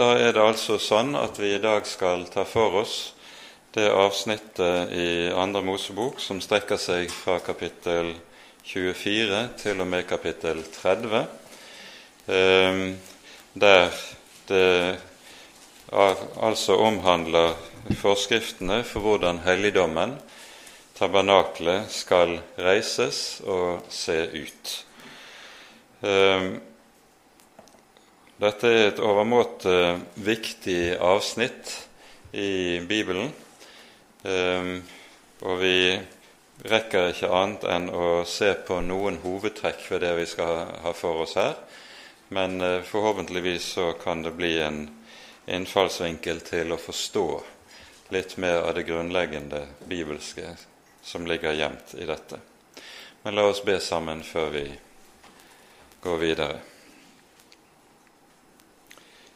Da er det altså sånn at vi i dag skal ta for oss det avsnittet i Andre Mosebok som strekker seg fra kapittel 24 til og med kapittel 30, eh, der det altså omhandler forskriftene for hvordan helligdommen, tabernaklet, skal reises og se ut. Eh, dette er et overmåte viktig avsnitt i Bibelen, ehm, og vi rekker ikke annet enn å se på noen hovedtrekk ved det vi skal ha for oss her, men eh, forhåpentligvis så kan det bli en innfallsvinkel til å forstå litt mer av det grunnleggende bibelske som ligger gjemt i dette. Men la oss be sammen før vi går videre.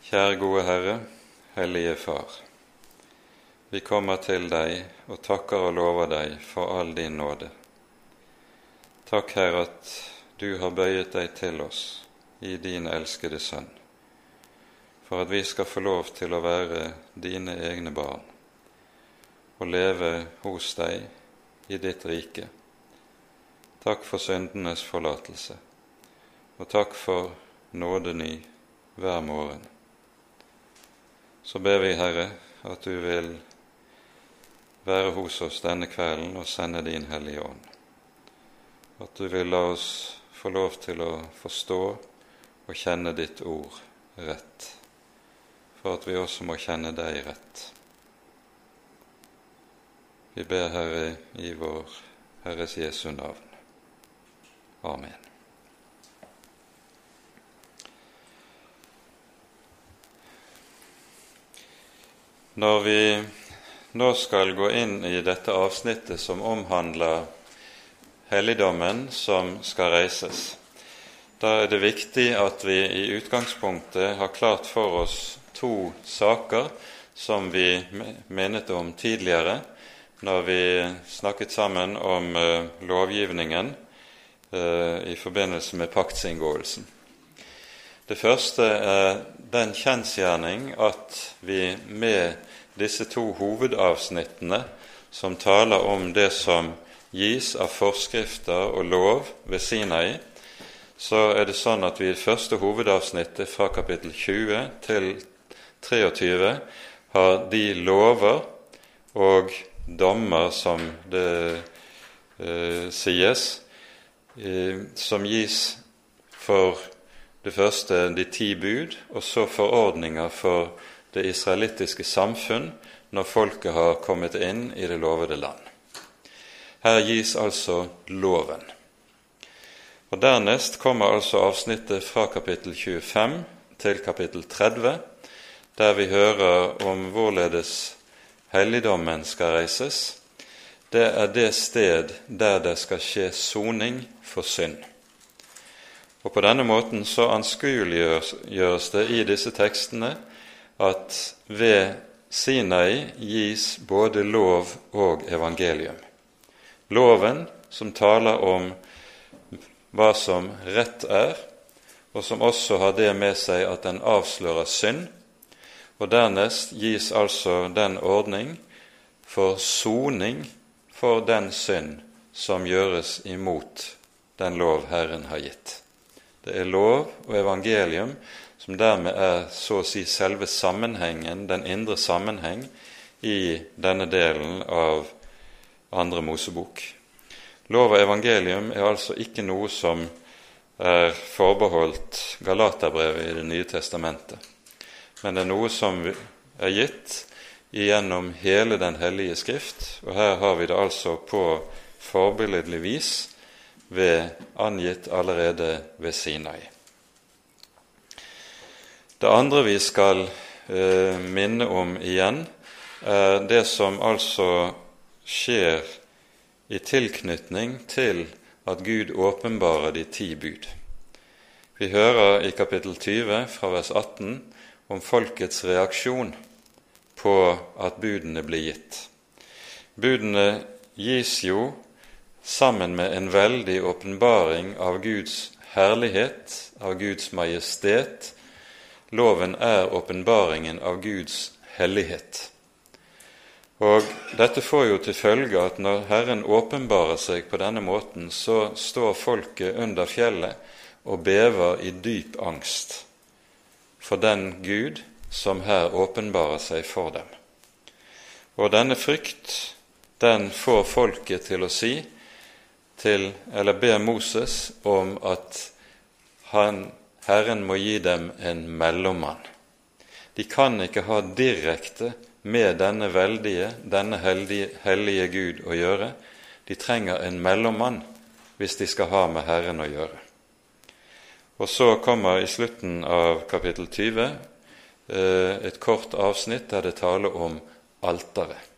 Kjære gode Herre, Hellige Far. Vi kommer til deg og takker og lover deg for all din nåde. Takk, Herre, at du har bøyet deg til oss i din elskede Sønn, for at vi skal få lov til å være dine egne barn og leve hos deg i ditt rike. Takk for syndenes forlatelse, og takk for nådeny hver morgen så ber vi, Herre, at du vil være hos oss denne kvelden og sende din Hellige Ånd. At du vil la oss få lov til å forstå og kjenne ditt ord rett, for at vi også må kjenne deg rett. Vi ber, Herre, i vår Herres Jesu navn. Amen. Når vi nå skal gå inn i dette avsnittet som omhandler helligdommen som skal reises, da er det viktig at vi i utgangspunktet har klart for oss to saker som vi minnet om tidligere når vi snakket sammen om uh, lovgivningen uh, i forbindelse med paktsinngåelsen. Det første er den kjensgjerning at vi med disse to hovedavsnittene som taler om det som gis av forskrifter og lov ved Sinai, så er det sånn at vi i første hovedavsnittet fra kapittel 20 til 23 har de lover og dommer som det eh, sies, eh, som gis for det første de ti bud, og så forordninger for det israelittiske samfunn når folket har kommet inn i det lovede land. Her gis altså loven. Og Dernest kommer altså avsnittet fra kapittel 25 til kapittel 30, der vi hører om hvorledes helligdommen skal reises. Det er det sted der det skal skje soning for synd. Og På denne måten så anskueliggjøres det i disse tekstene at ved Sinai gis både lov og evangelium. Loven som taler om hva som rett er, og som også har det med seg at den avslører synd. Og dernest gis altså den ordning for soning for den synd som gjøres imot den lov Herren har gitt. Det er lov og evangelium som dermed er så å si selve sammenhengen, den indre sammenheng, i denne delen av Andre Mosebok. Lov og evangelium er altså ikke noe som er forbeholdt Galaterbrevet i Det nye testamentet, men det er noe som er gitt gjennom hele Den hellige skrift, og her har vi det altså på forbilledlig vis ved, angitt allerede ved Sinai. Det andre vi skal eh, minne om igjen, er det som altså skjer i tilknytning til at Gud åpenbarer de ti bud. Vi hører i kapittel 20 fra vers 18 om folkets reaksjon på at budene blir gitt. Budene gis jo sammen med en veldig åpenbaring av Guds herlighet, av Guds majestet, loven er åpenbaringen av Guds hellighet. Og Dette får jo til følge at når Herren åpenbarer seg på denne måten, så står folket under fjellet og bever i dyp angst for den Gud som her åpenbarer seg for dem. Og denne frykt, den får folket til å si til, eller ber Moses om at han, Herren må gi dem en mellommann. De kan ikke ha direkte med denne veldige, denne hellige, hellige Gud å gjøre. De trenger en mellommann hvis de skal ha med Herren å gjøre. Og så kommer i slutten av kapittel 20 eh, et kort avsnitt der det taler om alteret.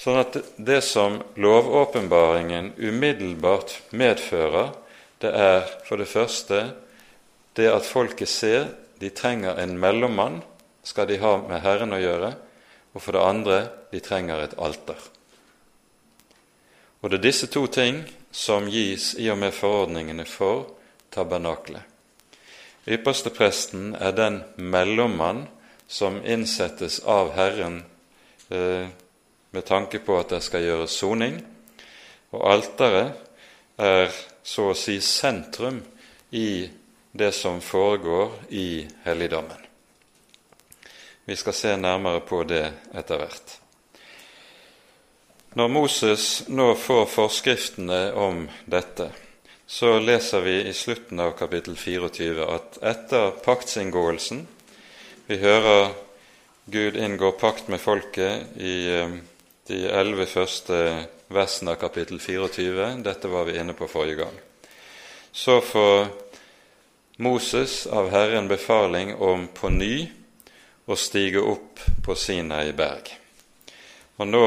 Sånn at det som lovåpenbaringen umiddelbart medfører, det er for det første det at folket ser de trenger en mellommann, skal de ha med Herren å gjøre, og for det andre de trenger et alter. Og det er disse to ting som gis i og med forordningene for tabernaklet. Ypperstepresten er den mellommann som innsettes av Herren eh, med tanke på at det skal gjøres soning, og alteret er så å si sentrum i det som foregår i helligdommen. Vi skal se nærmere på det etter hvert. Når Moses nå får forskriftene om dette, så leser vi i slutten av kapittel 24 at etter paktsinngåelsen Vi hører Gud inngår pakt med folket i eh, de elleve første versene av kapittel 24. Dette var vi inne på forrige gang. Så får Moses av Herren befaling om på ny å stige opp på Sinai berg. Og nå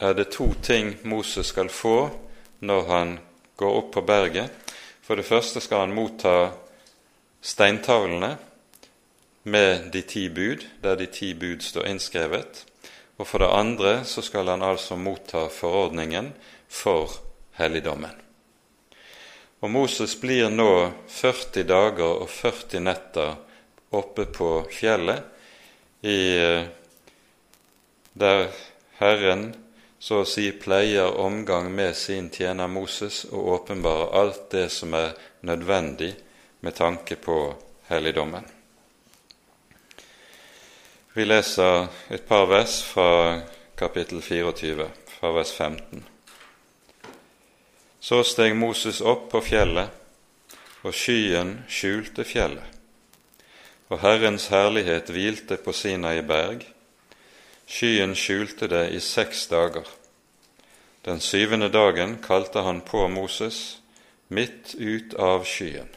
er det to ting Moses skal få når han går opp på berget. For det første skal han motta steintavlene med de ti bud, der de ti bud står innskrevet. Og for det andre så skal han altså motta forordningen for helligdommen. Og Moses blir nå 40 dager og 40 netter oppe på fjellet, i, eh, der Herren så å si pleier omgang med sin tjener Moses og åpenbarer alt det som er nødvendig med tanke på helligdommen. Vi leser et par vers fra kapittel 24, fra vers 15. Så steg Moses opp på fjellet, og skyen skjulte fjellet. Og Herrens herlighet hvilte på Sinai berg. Skyen skjulte det i seks dager. Den syvende dagen kalte han på Moses midt ut av skyen.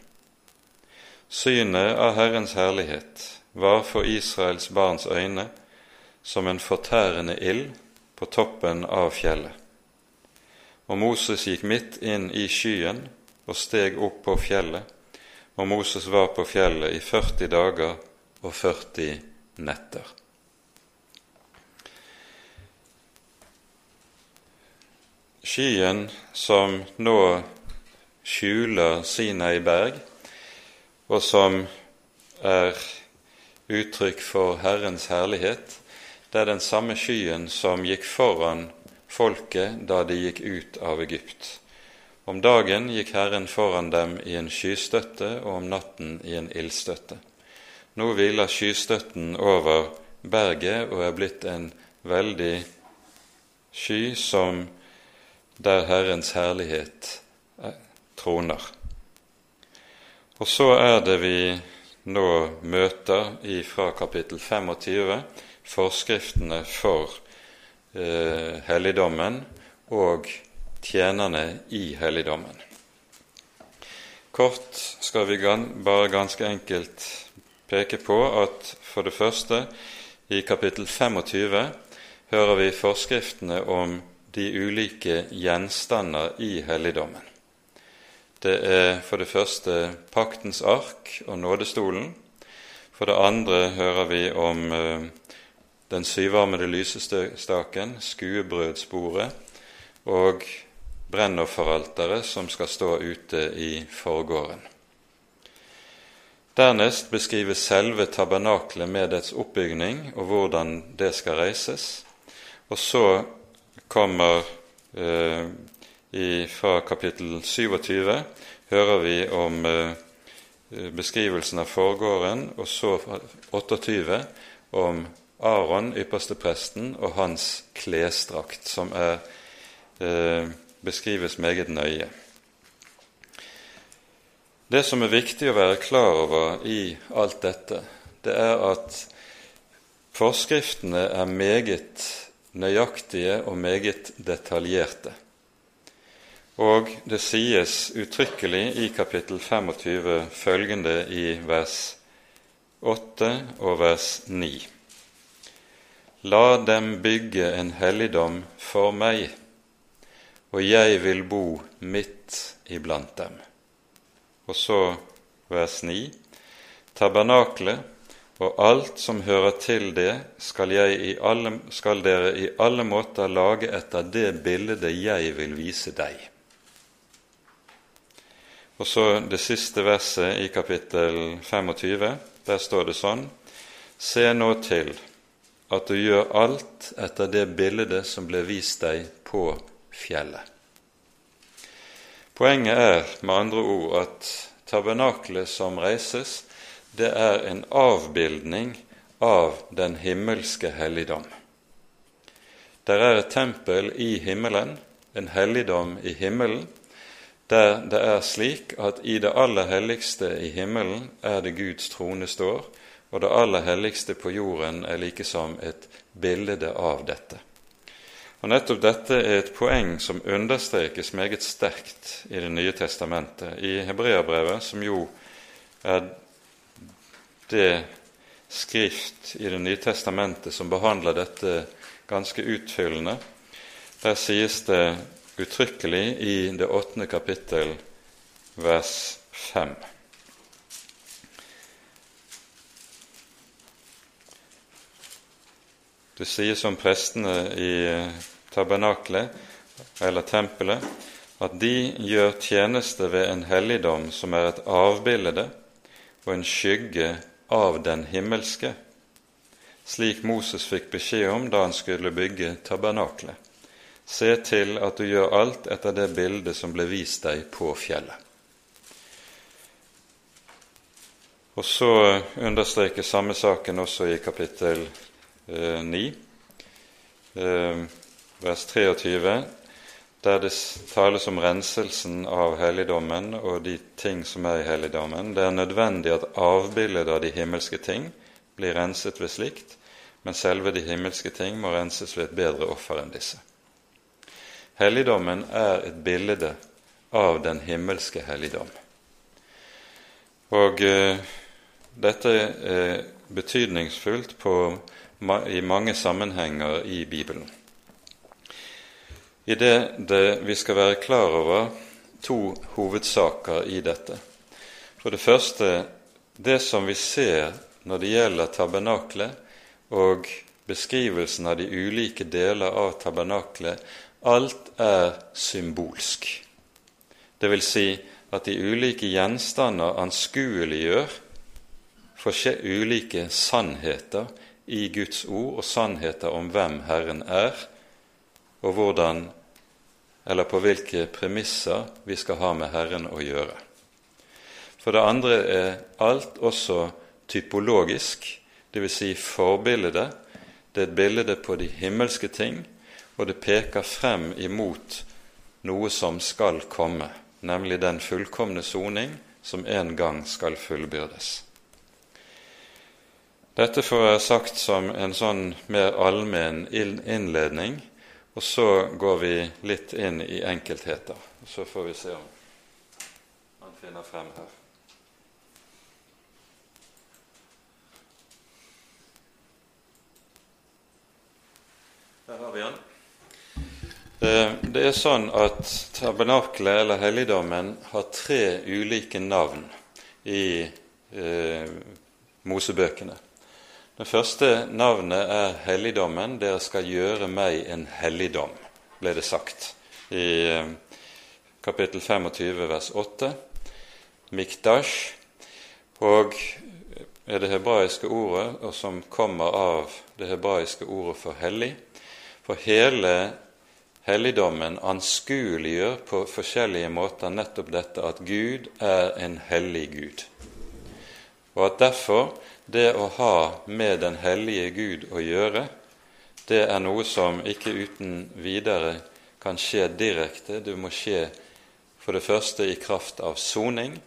Synet av Herrens herlighet var for Israels barns øyne som en fortærende ild på toppen av fjellet. Og Moses gikk midt inn i skyen og steg opp på fjellet, og Moses var på fjellet i 40 dager og 40 netter. Skyen som nå skjuler Sinai berg, og som er uttrykk for Herrens herlighet. Det er den samme skyen som gikk foran folket da de gikk ut av Egypt. Om dagen gikk Herren foran dem i en skystøtte, og om natten i en ildstøtte. Nå hviler skystøtten over berget og er blitt en veldig sky som der Herrens herlighet troner. Og så er det vi nå møter fra kapittel 25 forskriftene for eh, helligdommen og tjenerne i helligdommen. Kort skal vi bare ganske enkelt peke på at for det første i kapittel 25 hører vi forskriftene om de ulike gjenstander i helligdommen. Det er for det første paktens ark og nådestolen. For det andre hører vi om eh, den syvarmede lysestaken, skuebrødsbordet og brennofferalteret som skal stå ute i forgården. Dernest beskrives selve tabernaklet med dets oppbygning og hvordan det skal reises. Og så kommer eh, i, fra kapittel 27 hører vi om eh, beskrivelsen av forgården, og så 28 om Aron, ypperste presten, og hans klesdrakt, som er, eh, beskrives meget nøye. Det som er viktig å være klar over i alt dette, det er at forskriftene er meget nøyaktige og meget detaljerte. Og det sies uttrykkelig i kapittel 25 følgende i vers 8 og vers 9. La dem bygge en helligdom for meg, og jeg vil bo midt iblant dem. Og så vers 9. Tabernaklet og alt som hører til det, skal, alle, skal, dere i alle måter lage etter det bildet jeg vil vise deg. Og så det siste verset i kapittel 25. Der står det sånn Se nå til at du gjør alt etter det bildet som ble vist deg på fjellet. Poenget er med andre ord at tabernaklet som reises, det er en avbildning av den himmelske helligdom. Der er et tempel i himmelen, en helligdom i himmelen, der det er slik at i det aller helligste i himmelen er det Guds trone står, og det aller helligste på jorden er like som et bilde av dette. Og Nettopp dette er et poeng som understrekes meget sterkt i Det nye testamentet. I Hebreabrevet, som jo er det skrift i Det nye testamentet som behandler dette ganske utfyllende, der sies det uttrykkelig i det åttende kapittel, vers fem. Det sies om prestene i tabernaklet, eller tempelet, at de gjør tjeneste ved en helligdom som er et avbilde og en skygge av den himmelske, slik Moses fikk beskjed om da han skulle bygge tabernaklet. Se til at du gjør alt etter det bildet som ble vist deg på fjellet. Og så understrekes samme saken også i kapittel 9, eh, eh, vers 23, der det tales om renselsen av helligdommen og de ting som er i helligdommen. Det er nødvendig at avbildet av de himmelske ting blir renset ved slikt, men selve de himmelske ting må renses ved et bedre offer enn disse. Helligdommen er et bilde av den himmelske helligdom. Og eh, dette er betydningsfullt på i mange sammenhenger i Bibelen. I det, det vi skal være klar over to hovedsaker i dette. For det første det som vi ser når det gjelder tabernaklet og beskrivelsen av de ulike deler av tabernaklet, alt er symbolsk. Det vil si at de ulike gjenstander anskueliggjør ulike sannheter i Guds ord og sannheter om hvem Herren er, og hvordan eller på hvilke premisser vi skal ha med Herren å gjøre. For det andre er alt også typologisk, dvs. Si forbildet. Det er et bilde på de himmelske ting, og det peker frem imot noe som skal komme, nemlig den fullkomne soning som en gang skal fullbyrdes. Dette får jeg sagt som en sånn mer allmenn innledning, og så går vi litt inn i enkeltheter. Så får vi se om han finner frem her. Der har vi han. Eh, det er sånn at tabernaklet, eller helligdommen, har tre ulike navn i eh, Mosebøkene. Det første navnet er helligdommen. Dere skal gjøre meg en helligdom, ble det sagt i eh, kapittel 25 vers 8. Mikdash. og er det hebraiske ordet, og som kommer av det hebraiske ordet for hellig. For hele helligdommen anskueliggjør på forskjellige måter nettopp dette at Gud er en hellig Gud, og at derfor det å ha med den hellige Gud å gjøre, det er noe som ikke uten videre kan skje direkte. Det må skje for det første i kraft av soning,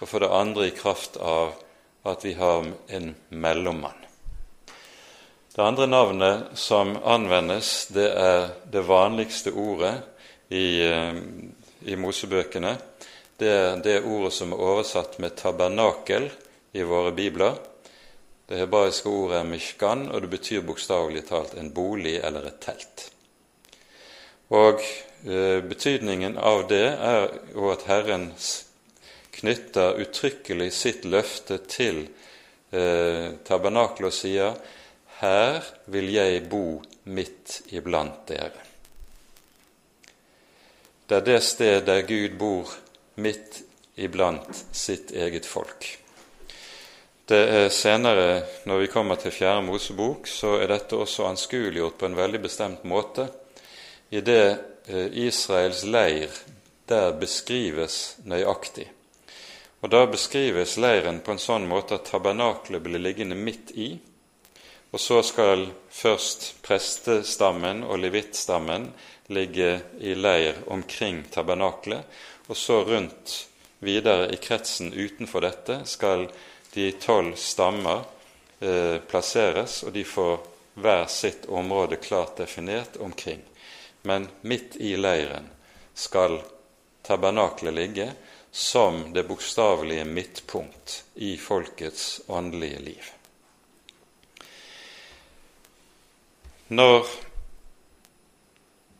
og for det andre i kraft av at vi har en mellommann. Det andre navnet som anvendes, det er det vanligste ordet i, eh, i Mosebøkene. Det er det ordet som er oversatt med tabernakel i våre bibler. Det hebraiske ordet er mishkan, og det betyr bokstavelig talt en bolig eller et telt. Og eh, Betydningen av det er jo at Herren knytter uttrykkelig sitt løfte til eh, tabernakelet og sier her vil jeg bo midt iblant dere. Det er det sted der Gud bor midt iblant sitt eget folk. Det er Senere, når vi kommer til Fjerde Mosebok, så er dette også anskueliggjort på en veldig bestemt måte i det eh, Israels leir der beskrives nøyaktig. Og Da beskrives leiren på en sånn måte at tabernaklet blir liggende midt i, og så skal først prestestammen og levittstammen ligge i leir omkring tabernaklet, og så rundt videre i kretsen utenfor dette skal de tolv stammer eh, plasseres, og de får hver sitt område klart definert omkring. Men midt i leiren skal tabernaklet ligge som det bokstavelige midtpunkt i folkets åndelige liv. Når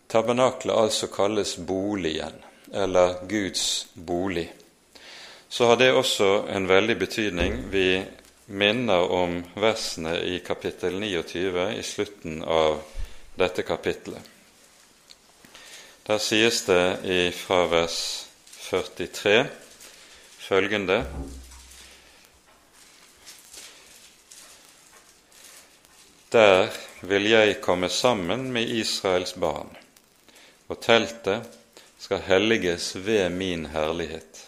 tabernaklet altså kalles boligen, eller Guds bolig, så har det også en veldig betydning. Vi minner om versene i kapittel 29 i slutten av dette kapittelet. Der sies det fra vers 43 følgende Der vil jeg komme sammen med Israels barn, og teltet skal helliges ved min herlighet.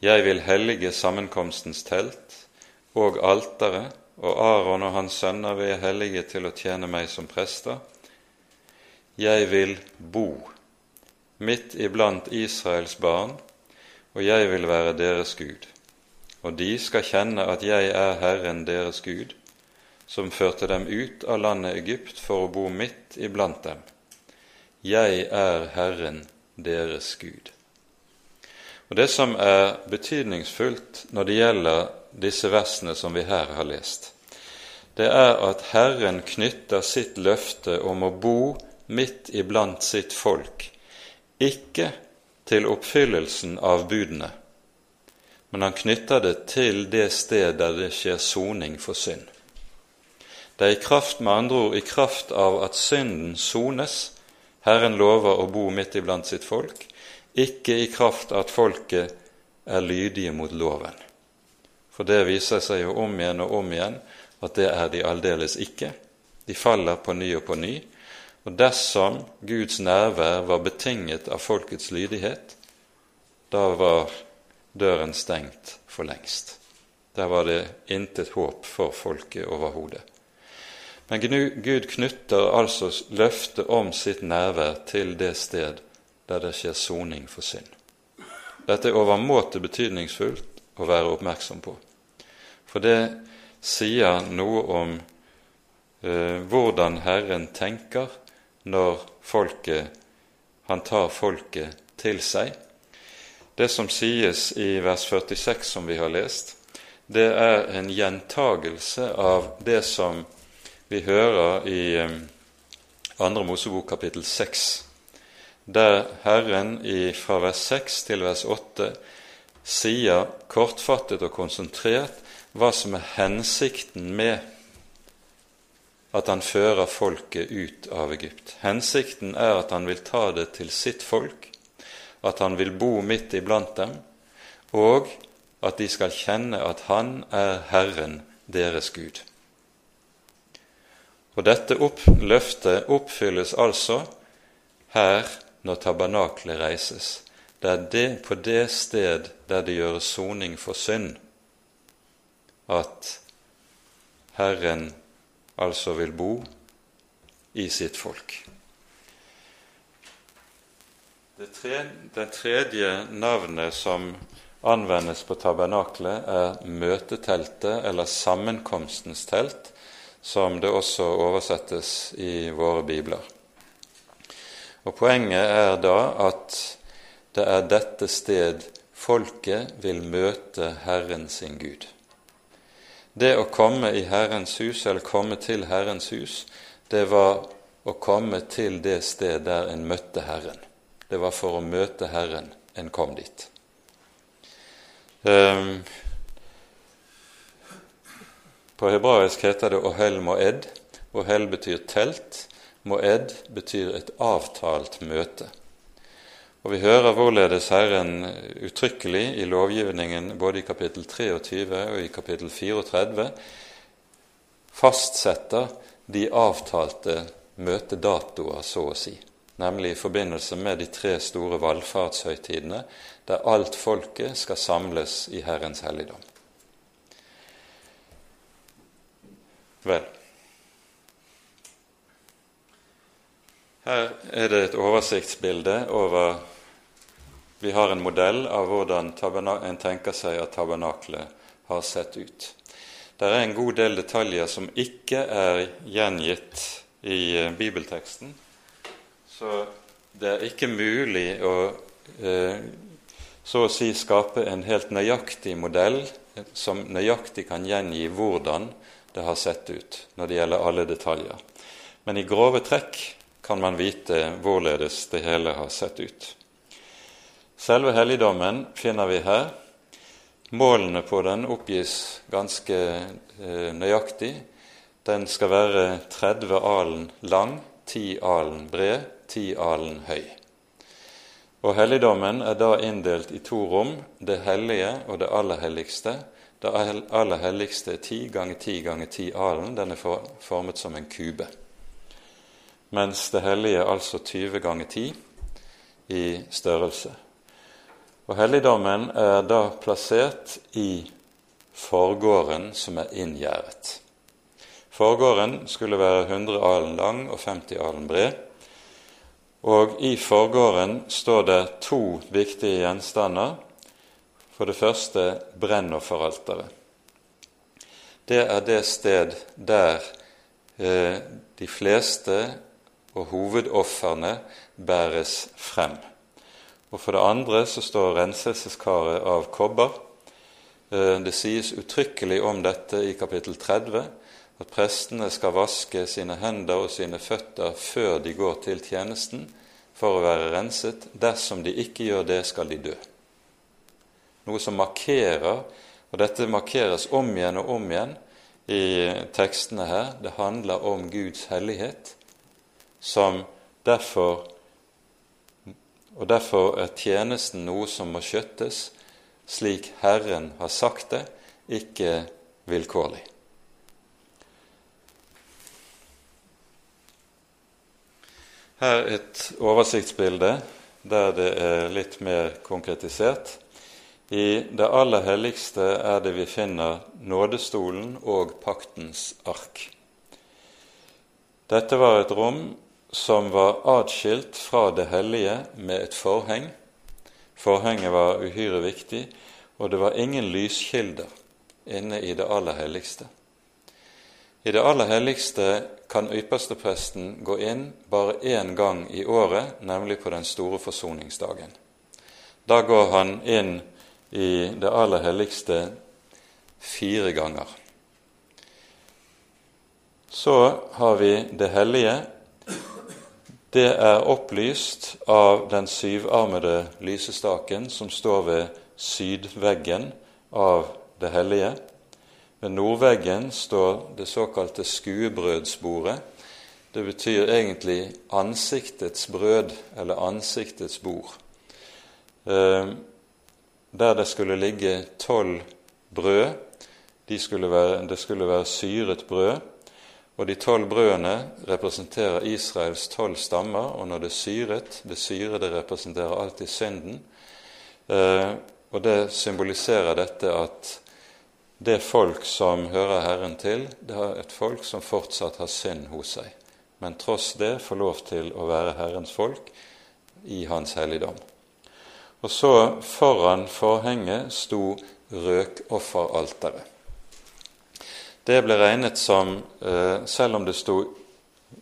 Jeg vil hellige sammenkomstens telt og alteret, og Aron og hans sønner vil jeg hellige til å tjene meg som prester. Jeg vil bo midt iblant Israels barn, og jeg vil være deres Gud. Og de skal kjenne at jeg er Herren deres Gud, som førte dem ut av landet Egypt for å bo midt iblant dem. Jeg er Herren deres Gud. Og Det som er betydningsfullt når det gjelder disse versene som vi her har lest, det er at Herren knytter sitt løfte om å bo midt iblant sitt folk, ikke til oppfyllelsen av budene, men han knytter det til det sted der det skjer soning for synd. Det er i kraft, med andre ord, i kraft av at synden sones, Herren lover å bo midt iblant sitt folk, ikke i kraft av at folket er lydige mot loven. For det viser seg jo om igjen og om igjen at det er de aldeles ikke. De faller på ny og på ny. Og dersom Guds nærvær var betinget av folkets lydighet, da var døren stengt for lengst. Der var det intet håp for folket overhodet. Men Gud knytter altså løftet om sitt nærvær til det sted der det skjer soning for synd. Dette er overmåte betydningsfullt å være oppmerksom på. For det sier noe om eh, hvordan Herren tenker når folket, han tar folket til seg. Det som sies i vers 46, som vi har lest, det er en gjentagelse av det som vi hører i andre Mosebok kapittel 6, der Herren i, fra vers 6 til vers 8 sier kortfattet og konsentrert hva som er hensikten med at han fører folket ut av Egypt. Hensikten er at han vil ta det til sitt folk, at han vil bo midt iblant dem, og at de skal kjenne at Han er Herren deres Gud. Og dette opp, løftet oppfylles altså her når tabernaklet reises. Det er det, på det sted der det gjøres soning for synd, at Herren altså vil bo i sitt folk. Det tredje, det tredje navnet som anvendes på tabernaklet, er møteteltet eller sammenkomstens telt, som det også oversettes i våre bibler. Og Poenget er da at det er dette sted folket vil møte Herren sin Gud. Det å komme i Herrens hus, eller komme til Herrens hus, det var å komme til det sted der en møtte Herren. Det var for å møte Herren en kom dit. Um, på hebraisk heter det ohel moed. Ohel betyr telt. Moed betyr et avtalt møte. Og Vi hører hvorledes Herren uttrykkelig i lovgivningen både i kapittel 23 og i kapittel 34 fastsetter de avtalte møtedatoer, så å si, nemlig i forbindelse med de tre store valfartshøytidene, der alt folket skal samles i Herrens helligdom. Vel, her er det et oversiktsbilde over Vi har en modell av hvordan en tenker seg at tabernaklet har sett ut. Det er en god del detaljer som ikke er gjengitt i eh, bibelteksten. Så det er ikke mulig å eh, så å si skape en helt nøyaktig modell som nøyaktig kan gjengi hvordan det har sett ut når det gjelder alle detaljer. Men i grove trekk kan man vite hvorledes det hele har sett ut. Selve helligdommen finner vi her. Målene på den oppgis ganske eh, nøyaktig. Den skal være 30 alen lang, 10 alen bred, 10 alen høy. Og Helligdommen er da inndelt i to rom, det hellige og det aller helligste, det aller helligste er ti ganger ti ganger ti alen. Den er formet som en kube. Mens det hellige er altså 20 ganger 10 i størrelse. Og Helligdommen er da plassert i forgården som er inngjerdet. Forgården skulle være 100 alen lang og 50 alen bred. Og i forgården står det to viktige gjenstander for det første brennofferalteret. Det er det sted der eh, de fleste og hovedofrene bæres frem. Og For det andre så står renselseskaret av kobber. Eh, det sies uttrykkelig om dette i kapittel 30 at prestene skal vaske sine hender og sine føtter før de går til tjenesten for å være renset. Dersom de ikke gjør det, skal de dø noe som markerer Og dette markeres om igjen og om igjen i tekstene her. Det handler om Guds hellighet, som derfor Og derfor er tjenesten noe som må skjøttes slik Herren har sagt det, ikke vilkårlig. Her et oversiktsbilde der det er litt mer konkretisert. I det aller helligste er det vi finner nådestolen og paktens ark. Dette var et rom som var atskilt fra det hellige med et forheng. Forhenget var uhyre viktig, og det var ingen lyskilder inne i det aller helligste. I det aller helligste kan ypperstepresten gå inn bare én gang i året, nemlig på den store forsoningsdagen. Da går han inn i det aller helligste fire ganger. Så har vi det hellige. Det er opplyst av den syvarmede lysestaken som står ved sydveggen av det hellige. Ved nordveggen står det såkalte skuebrødsbordet. Det betyr egentlig ansiktets brød eller ansiktets bord. Der det skulle ligge tolv brød. De skulle være, det skulle være syret brød. Og de tolv brødene representerer Israels tolv stammer, og når det er syret Det syrede representerer alltid synden. Eh, og det symboliserer dette at det folk som hører Herren til, det er et folk som fortsatt har synd hos seg, men tross det får lov til å være Herrens folk i Hans helligdom. Og så foran forhenget sto røkofferalteret. Det ble regnet som, eh, selv om det sto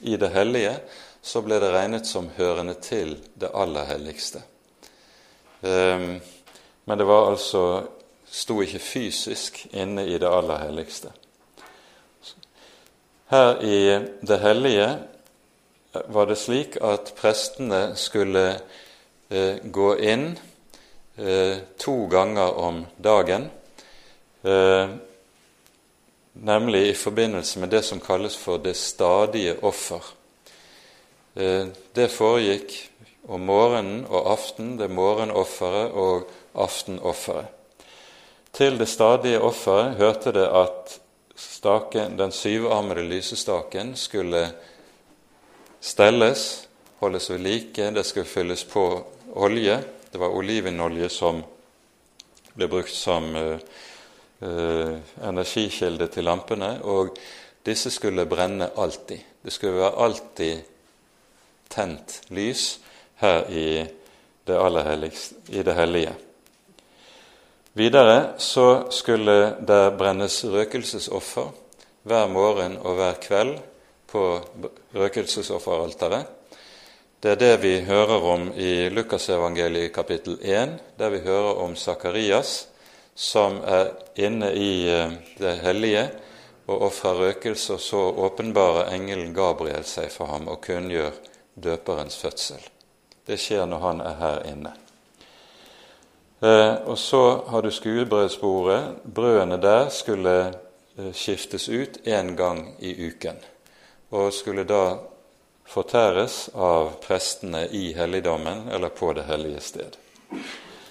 i det hellige, så ble det regnet som hørende til det aller helligste. Ehm, men det var altså sto ikke fysisk inne i det aller helligste. Her i det hellige var det slik at prestene skulle eh, gå inn eh, to ganger om dagen, eh, nemlig i forbindelse med det som kalles for det stadige offer. Eh, det foregikk om morgenen og aften, det morgenofferet og aftenofferet. Til det stadige offeret hørte det at staken, den syvarmede lysestaken skulle stelles, holdes ved like, det skulle fylles på olje. Det var olivenolje som ble brukt som uh, uh, energikilde til lampene, og disse skulle brenne alltid. Det skulle være alltid tent lys her i det, helligste, i det hellige. Videre så skulle det brennes røkelsesoffer hver morgen og hver kveld på røkelsesofferalteret. Det er det vi hører om i Lukasevangeliet kapittel 1, der vi hører om Sakarias som er inne i eh, det hellige og ofrer røkelse, og så åpenbarer engelen Gabriel seg for ham og kunngjør døperens fødsel. Det skjer når han er her inne. Eh, og så har du skuebrødsbordet. Brødene der skulle eh, skiftes ut én gang i uken, og skulle da fortæres av prestene i helligdommen eller på det hellige sted.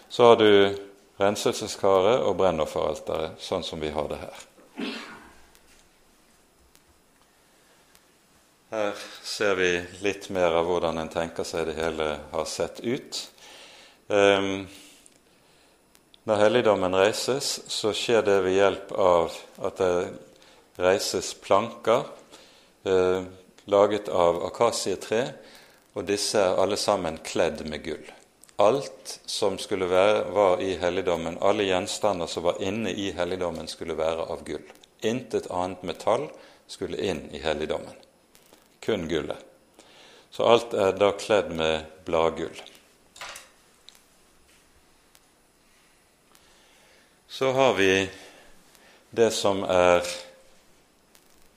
Så har du renselseskaret og brennofferalteret, sånn som vi har det her. Her ser vi litt mer av hvordan en tenker seg det hele har sett ut. Um, når helligdommen reises, så skjer det ved hjelp av at det reises planker eh, laget av akasietre, og disse er alle sammen kledd med gull. Alt som skulle være, var i helligdommen, alle gjenstander som var inne i helligdommen, skulle være av gull. Intet annet metall skulle inn i helligdommen. Kun gullet. Så alt er da kledd med bladgull. Så har vi det som er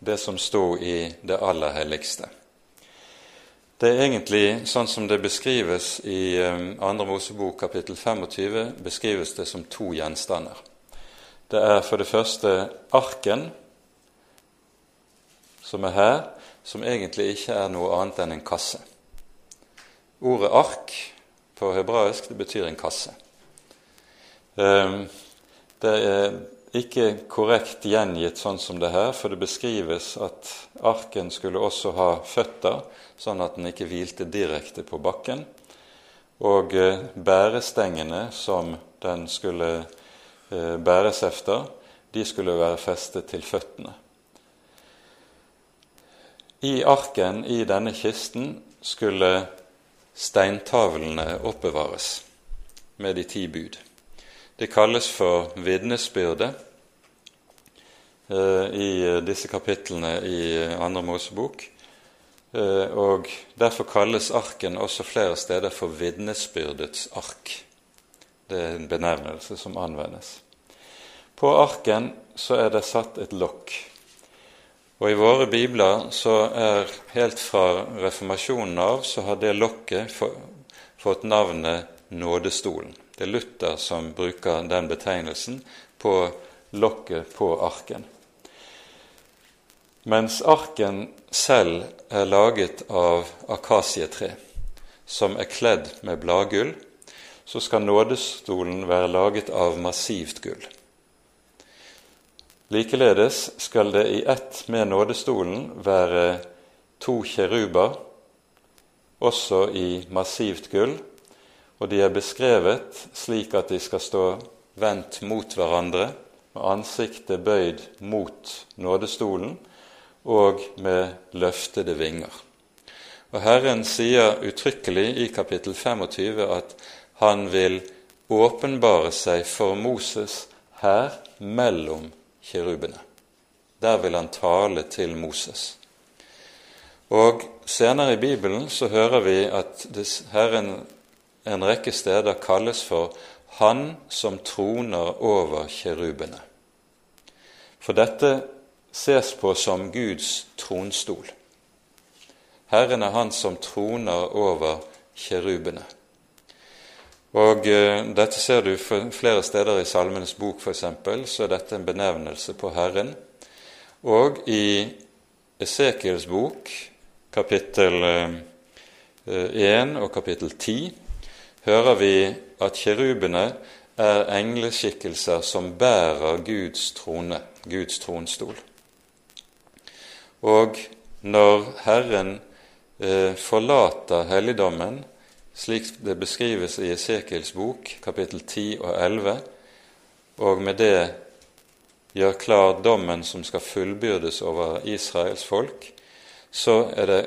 det som sto i det aller helligste. Det er egentlig sånn som det beskrives i 2. Um, Mosebok kapittel 25, beskrives det som to gjenstander. Det er for det første arken, som er her, som egentlig ikke er noe annet enn en kasse. Ordet ark på hebraisk det betyr en kasse. Um, det er ikke korrekt gjengitt sånn som det her, for det beskrives at arken skulle også ha føtter, sånn at den ikke hvilte direkte på bakken. Og eh, bærestengene som den skulle eh, bæres efter, de skulle være festet til føttene. I arken, i denne kisten, skulle steintavlene oppbevares med de ti bud. Det kalles for vitnesbyrde eh, i disse kapitlene i Andre Mosebok. Eh, og Derfor kalles arken også flere steder for vitnesbyrdets ark. Det er en benevnelse som anvendes. På arken så er det satt et lokk. Og i våre bibler så er helt fra reformasjonen av så har det lokket fått navnet Nådestolen. Det er Luther som bruker den betegnelsen på lokket på arken. Mens arken selv er laget av akasietre, som er kledd med bladgull, så skal nådestolen være laget av massivt gull. Likeledes skal det i ett med nådestolen være to kjeruber, også i massivt gull, og de er beskrevet slik at de skal stå vendt mot hverandre, med ansiktet bøyd mot nådestolen og med løftede vinger. Og Herren sier uttrykkelig i kapittel 25 at han vil åpenbare seg for Moses her mellom kirubene. Der vil han tale til Moses. Og Senere i Bibelen så hører vi at Herren en rekke steder kalles for Han som troner over kjerubene'. For dette ses på som Guds tronstol. Herren er Han som troner over kjerubene. Og eh, Dette ser du flere steder i Salmenes bok, f.eks., så er dette en benevnelse på Herren. Og i Esekiels bok, kapittel 1 eh, og kapittel 10, hører vi at kjerubene er engleskikkelser som bærer Guds trone, Guds tronstol. Og når Herren eh, forlater helligdommen, slik det beskrives i Esekiels bok, kapittel 10 og 11, og med det gjør klar dommen som skal fullbyrdes over Israels folk, så er det,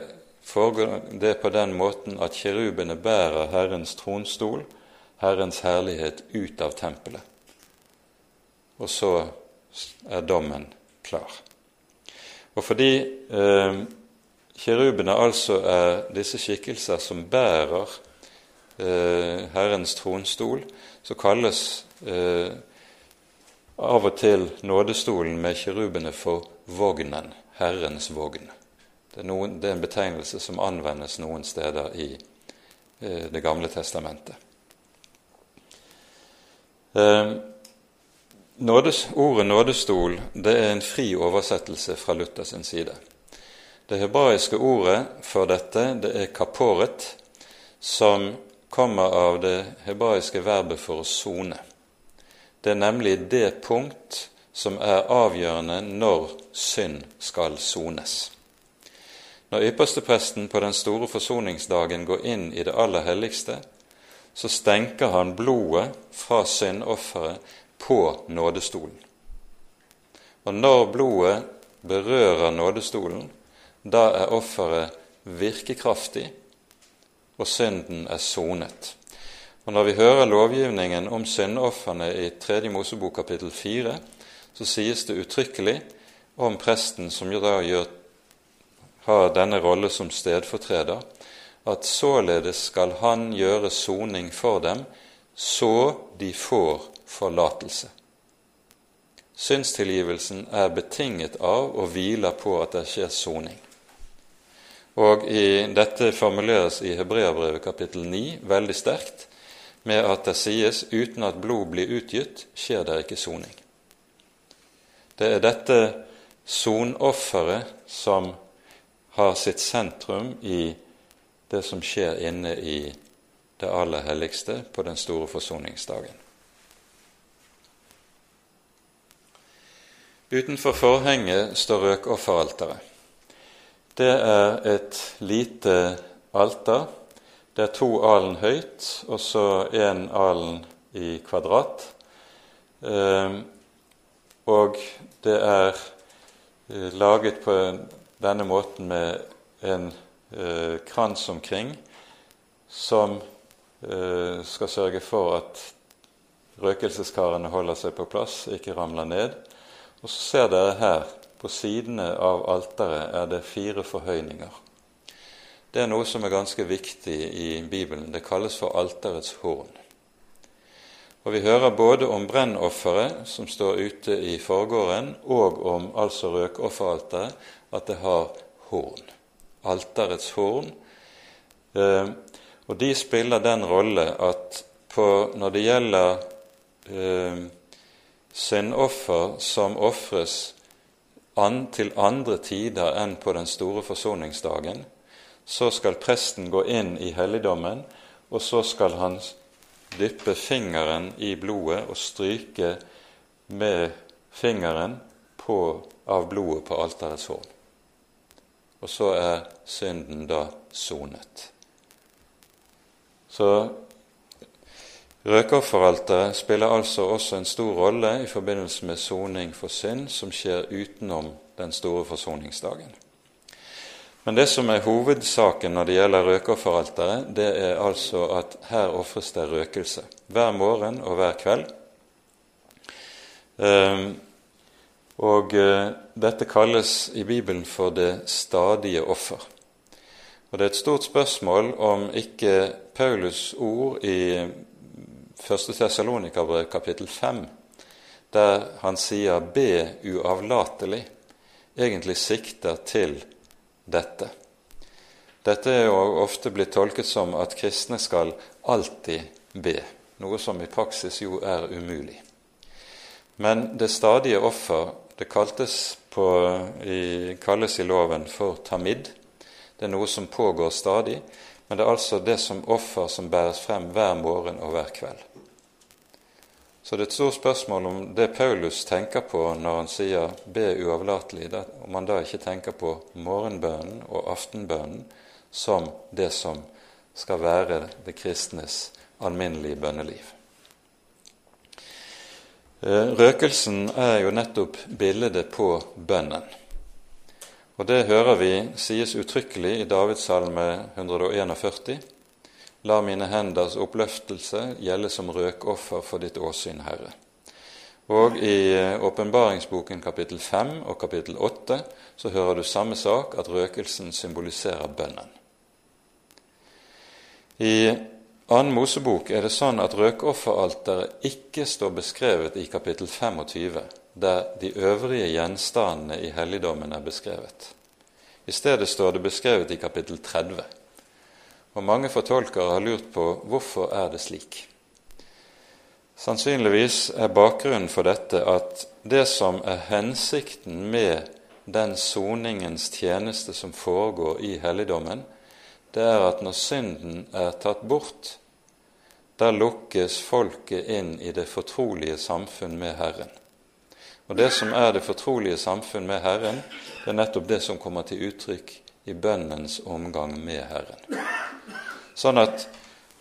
foregår det på den måten at kirubene bærer Herrens tronstol, Herrens herlighet, ut av tempelet. Og så er dommen klar. Og fordi eh, kirubene altså er disse skikkelser som bærer eh, Herrens tronstol, så kalles eh, av og til nådestolen med kirubene for vognen, Herrens vogn. Det er, noen, det er, en betegnelse som anvendes noen steder i eh, Det gamle testamentet. Eh, nådes, ordet nådestol det er en fri oversettelse fra Luthers side. Det hebraiske ordet for dette det er kaporet, som kommer av det hebraiske verbet for å sone. Det er nemlig det punkt som er avgjørende når synd skal sones. Når ypperstepresten på den store forsoningsdagen går inn i det aller helligste, så stenker han blodet fra syndofferet på nådestolen. Og når blodet berører nådestolen, da er offeret virkekraftig, og synden er sonet. Og Når vi hører lovgivningen om syndofrene i 3. Mosebok kapittel 4, så sies det uttrykkelig om presten som da gjør, har denne rolle som stedfortreder, at således skal han gjøre soning for dem, så de får forlatelse. Synstilgivelsen er betinget av og hviler på at det skjer soning. Og i, Dette formuleres i Hebreabrevet kapittel 9 veldig sterkt med at det sies uten at blod blir utgitt, skjer det ikke soning. Det er dette sonofferet som har sitt sentrum i det som skjer inne i det aller helligste på den store forsoningsdagen. Utenfor forhenget står røkofferalteret. Det er et lite alter. Det er to alen høyt og så én alen i kvadrat. Ehm, og det er eh, laget på denne måten med en eh, krans omkring som eh, skal sørge for at røkelseskarene holder seg på plass, ikke ramler ned. Og så ser dere her på sidene av alteret er det fire forhøyninger. Det er noe som er ganske viktig i Bibelen. Det kalles for alterets horn. Og Vi hører både om brennofferet som står ute i forgården, og om altså røkofferalteret, at det har horn. Alterets horn. Eh, og de spiller den rolle at på, når det gjelder eh, syndoffer som ofres an, til andre tider enn på den store forsoningsdagen, så skal presten gå inn i helligdommen, og så skal han dyppe fingeren i blodet og stryke med fingeren på, av blodet på alterets horn. Og så er synden da sonet. Så Røkofferalteret spiller altså også en stor rolle i forbindelse med soning for synd som skjer utenom den store forsoningsdagen. Men det som er hovedsaken når det gjelder røkofferalteret, det er altså at her ofres det røkelse hver morgen og hver kveld. Ehm, og eh, dette kalles i Bibelen for det stadige offer. Og Det er et stort spørsmål om ikke Paulus' ord i 1. Tessalonikabrev kapittel 5, der han sier 'be uavlatelig', egentlig sikter til dette. Dette er jo ofte blitt tolket som at kristne skal alltid be, noe som i praksis jo er umulig. Men det stadige offer det på, i, kalles i loven for tamid. Det er noe som pågår stadig, men det er altså det som offer som bæres frem hver morgen og hver kveld. Så det er et stort spørsmål om det Paulus tenker på når han sier 'be uavlatelig', om han da ikke tenker på morgenbønnen og aftenbønnen som det som skal være det kristnes alminnelige bønneliv. Eh, røkelsen er jo nettopp bildet på bønnen. Og det hører vi sies uttrykkelig i Davids salme 141. La mine henders oppløftelse gjelde som røkoffer for ditt åsyn, Herre. Og i eh, åpenbaringsboken kapittel 5 og kapittel 8 så hører du samme sak, at røkelsen symboliserer bønnen. I annen Mosebok er det sånn at røkofferalteret ikke står beskrevet i kapittel 25, der de øvrige gjenstandene i helligdommen er beskrevet. I stedet står det beskrevet i kapittel 30. Og mange fortolkere har lurt på hvorfor er det slik. Sannsynligvis er bakgrunnen for dette at det som er hensikten med den soningens tjeneste som foregår i helligdommen, det er at når synden er tatt bort, da lukkes folket inn i det fortrolige samfunn med Herren. Og det som er det fortrolige samfunn med Herren, det er nettopp det som kommer til uttrykk i bønnens omgang med Herren. Sånn at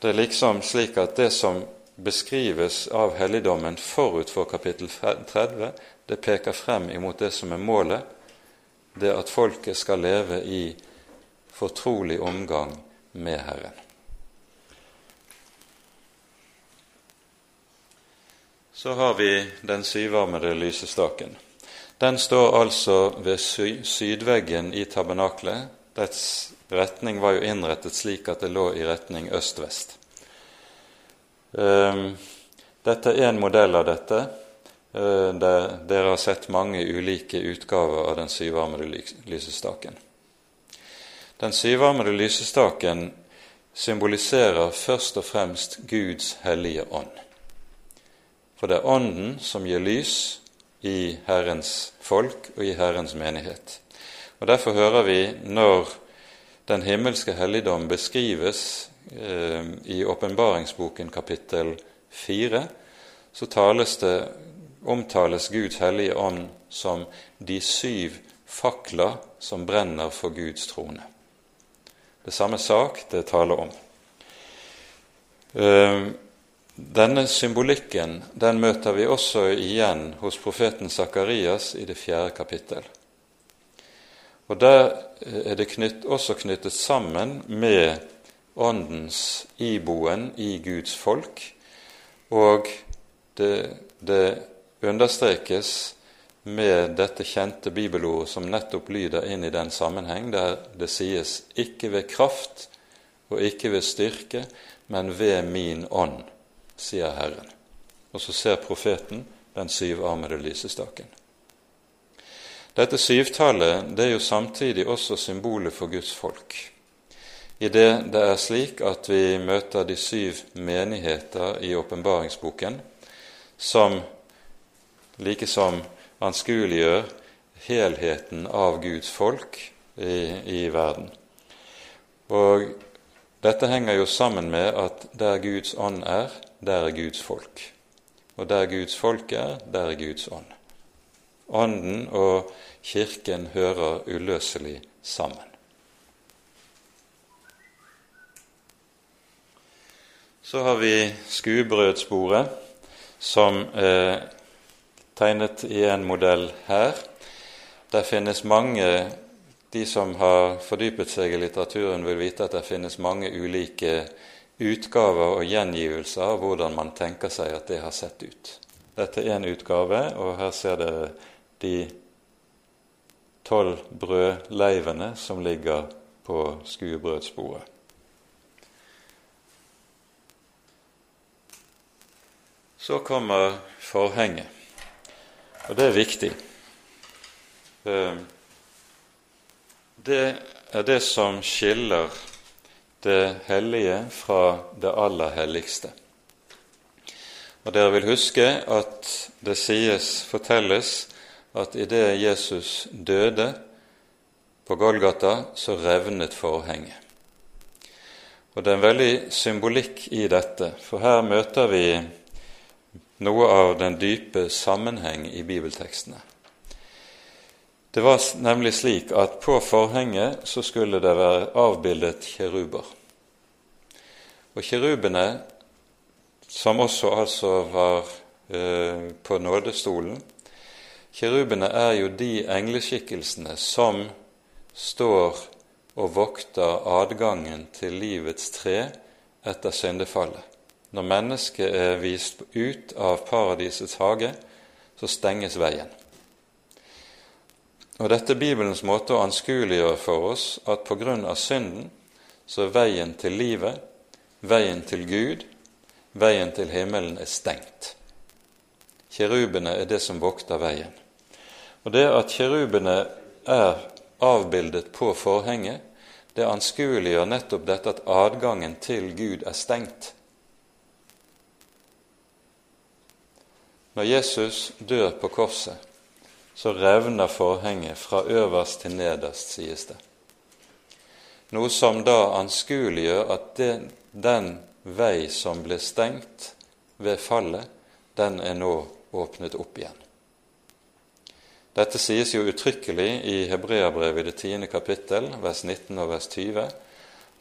det er liksom slik at det som beskrives av helligdommen forut for kapittel 30, det peker frem imot det som er målet, det at folket skal leve i fortrolig omgang med Herren. Så har vi den syvarmede lysestaken. Den står altså ved sydveggen i tabernaklet. Dets retning var jo innrettet slik at det lå i retning øst-vest. Um, dette er en modell av dette. Eh, dere har sett mange ulike utgaver av den syvarmede lysestaken. Den syvarmede lysestaken symboliserer først og fremst Guds hellige ånd. For det er Ånden som gir lys i Herrens folk og i Herrens menighet. Og Derfor hører vi når den himmelske helligdom beskrives eh, i åpenbaringsboken kapittel 4, så det, omtales Guds hellige ånd som de syv fakler som brenner for Guds trone. Det samme sak det taler om. Eh, denne symbolikken den møter vi også igjen hos profeten Sakarias i det fjerde kapittel. Og Der er det knytt, også knyttet sammen med Åndens iboen i Guds folk, og det, det understrekes med dette kjente bibelordet som nettopp lyder inn i den sammenheng, der det sies 'ikke ved kraft og ikke ved styrke, men ved min ånd', sier Herren. Og så ser profeten den syvarmede lysestaken. Dette syvtallet det er jo samtidig også symbolet for Guds folk. I det det er slik at vi møter de syv menigheter i åpenbaringsboken, som likesom anskueliggjør helheten av Guds folk i, i verden. Og dette henger jo sammen med at der Guds ånd er, der er Guds folk. Og der Guds folk er, der er Guds ånd. Ånden og Kirken hører uløselig sammen. Så har vi skuebrødsbordet, som er tegnet i en modell her. Der finnes mange De som har fordypet seg i litteraturen, vil vite at det finnes mange ulike utgaver og gjengivelser av hvordan man tenker seg at det har sett ut. Dette er en utgave, og her ser dere de tolv brødleivene som ligger på skuebrødsbordet. Så kommer forhenget, og det er viktig. Eh, det er det som skiller det hellige fra det aller helligste. Og Dere vil huske at det sies, fortelles, at idet Jesus døde på Golgata, så revnet forhenget. Og Det er en veldig symbolikk i dette, for her møter vi noe av den dype sammenheng i bibeltekstene. Det var nemlig slik at på forhenget så skulle det være avbildet kjeruber. Og kjerubene, som også altså var eh, på nådestolen Kjerubene er jo de engleskikkelsene som står og vokter adgangen til livets tre etter syndefallet. Når mennesket er vist ut av paradisets hage, så stenges veien. Og Dette er Bibelens måte å anskueliggjøre for oss at av synden så er veien til livet, veien til Gud, veien til himmelen er stengt. Kjerubene er det som vokter veien. Og Det at kjerubene er avbildet på forhenget, det anskueliggjør nettopp dette at adgangen til Gud er stengt. Når Jesus dør på korset, så revner forhenget fra øverst til nederst, sies det. Noe som da anskueliggjør at det, den vei som ble stengt ved fallet, den er nå åpnet opp igjen. Dette sies jo uttrykkelig i Hebreabrevet i det tiende kapittel, vers 19 og vers 20,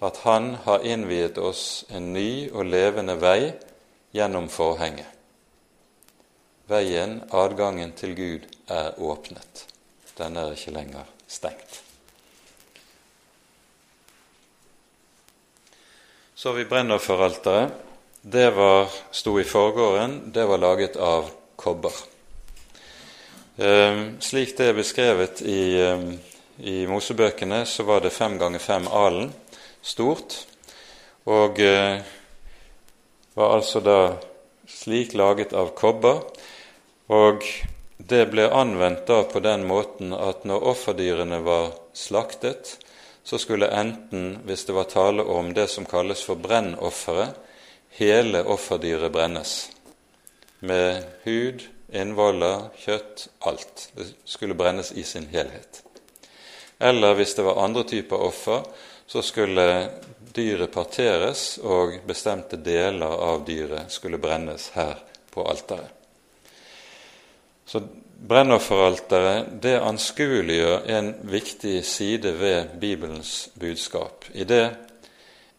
at Han har innviet oss en ny og levende vei gjennom forhenget. Veien, adgangen til Gud, er åpnet. Den er ikke lenger stengt. Så vi brennofferalteret. Det var, sto i forgården. Det var laget av kobber. Eh, slik det er beskrevet i, eh, i Mosebøkene, så var det fem ganger fem alen stort, og eh, var altså da slik laget av kobber og det ble anvendt da på den måten at når offerdyrene var slaktet, så skulle enten, hvis det var tale om det som kalles for brennofferet, hele offerdyret brennes. Med hud, innvoller, kjøtt, alt. Det skulle brennes i sin helhet. Eller hvis det var andre typer offer, så skulle dyret parteres, og bestemte deler av dyret skulle brennes her på alteret. Så brennofferalteret det anskueliggjør en viktig side ved Bibelens budskap. I det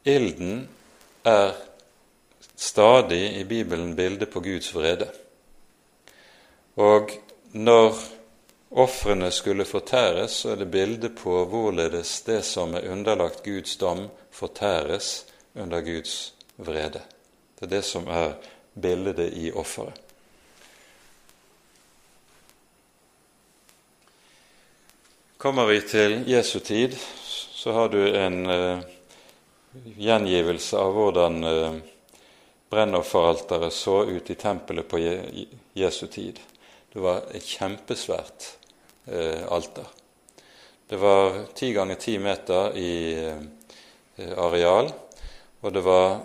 ilden er stadig i Bibelen bildet på Guds vrede. Og når ofrene skulle fortæres, så er det bilde på hvorledes det som er underlagt Guds dom, fortæres under Guds vrede. Det er det som er bildet i offeret. Kommer vi til Jesu tid, så har du en uh, gjengivelse av hvordan uh, brennofferalteret så ut i tempelet på Je Jesu tid. Det var et kjempesvært uh, alter. Det var ti ganger ti meter i areal, og det var,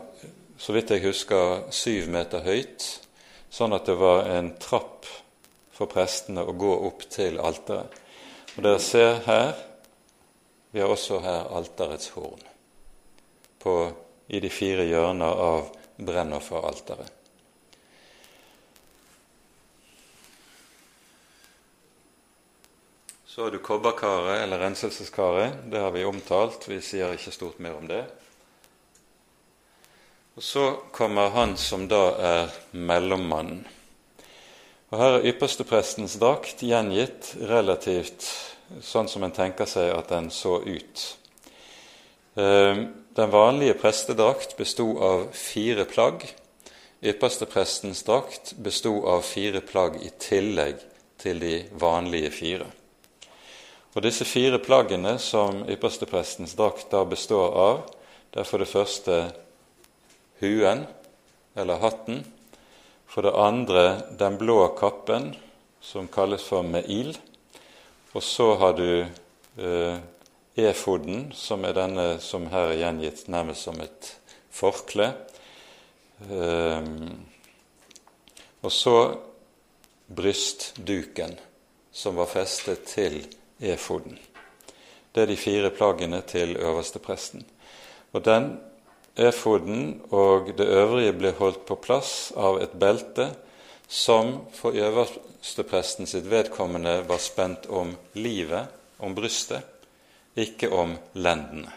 så vidt jeg husker, syv meter høyt, sånn at det var en trapp for prestene å gå opp til alteret. Og dere ser her Vi har også her alterets horn på, i de fire hjørner av brennofferalteret. Så har du kobberkaret, eller renselseskaret. Det har vi omtalt. Vi sier ikke stort mer om det. Og så kommer han som da er mellommannen. Og Her er yppersteprestens drakt gjengitt relativt sånn som en tenker seg at den så ut. Ehm, den vanlige prestedrakt besto av fire plagg. Yppersteprestens drakt besto av fire plagg i tillegg til de vanlige fire. Og Disse fire plaggene som yppersteprestens drakt da består av, det er for det første huen, eller hatten, for det andre den blå kappen, som kalles for meil. Og så har du eh, efoden, som er denne som her er gjengitt nærmest som et forkle. Eh, og så brystduken, som var festet til efoden. Det er de fire plaggene til øverstepresten. Og den Efoden og det øvrige ble holdt på plass av et belte som for øverstepresten sitt vedkommende var spent om livet, om brystet, ikke om lendene.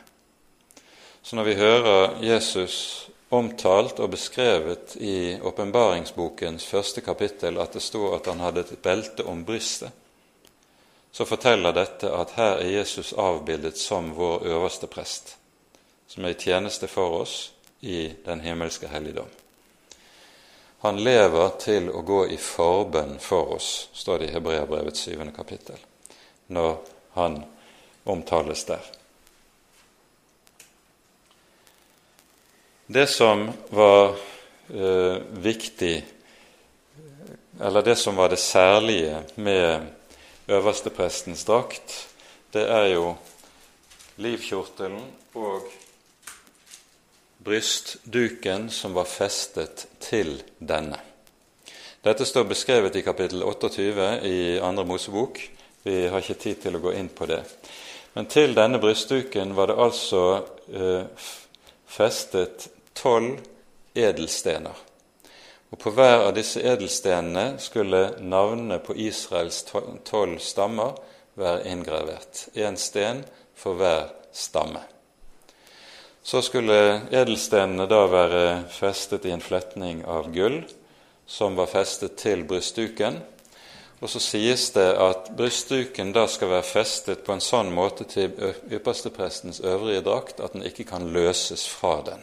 Så når vi hører Jesus omtalt og beskrevet i åpenbaringsbokens første kapittel at det står at han hadde et belte om brystet, så forteller dette at her er Jesus avbildet som vår øverste prest som er i tjeneste for oss i den himmelske helligdom. Han lever til å gå i forbønn for oss, står det i Hebreabrevets syvende kapittel, når han omtales der. Det som var eh, viktig, eller det som var det særlige med øversteprestens drakt, det er jo livkjortelen og brystduken som var festet til denne. Dette står beskrevet i kapittel 28 i Andre Mosebok. Vi har ikke tid til å gå inn på det. Men til denne brystduken var det altså eh, festet tolv edelstener. Og På hver av disse edelstenene skulle navnene på Israels tolv stammer være inngravert. Én sten for hver stamme. Så skulle edelstenene da være festet i en fletning av gull, som var festet til brystduken. Og så sies det at brystduken da skal være festet på en sånn måte til yppersteprestens øvrige drakt at den ikke kan løses fra den.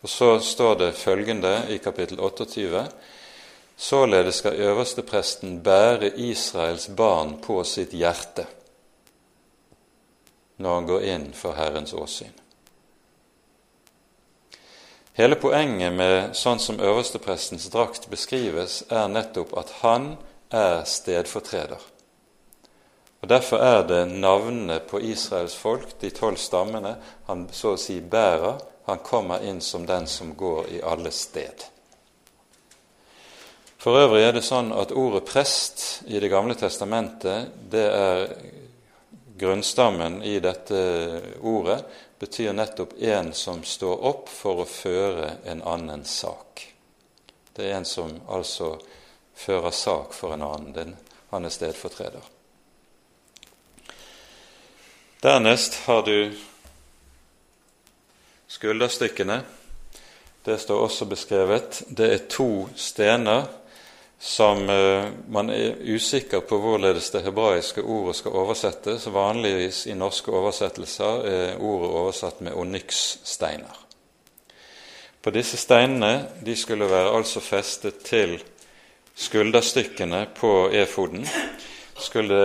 Og så står det følgende i kapittel 28.: Således skal øverstepresten bære Israels barn på sitt hjerte når han går inn for Herrens åsyn. Hele poenget med sånn som øversteprestens drakt beskrives, er nettopp at han er stedfortreder. Og Derfor er det navnene på Israels folk, de tolv stammene, han så å si bærer. Han kommer inn som den som går i alle sted. For øvrig er det sånn at ordet prest i Det gamle testamentet, det er grunnstammen i dette ordet, betyr nettopp en som står opp for å føre en annen sak. Det er en som altså fører sak for en annen. Den, han er stedfortreder. Dernest har du skulderstykkene. Det står også beskrevet. Det er to stener som eh, man er usikker på hvorledes det hebraiske ordet skal oversettes. Vanligvis i norske oversettelser er ordet oversatt med onykssteiner. På disse steinene de skulle være altså festet til skulderstykkene på efoden. Skulle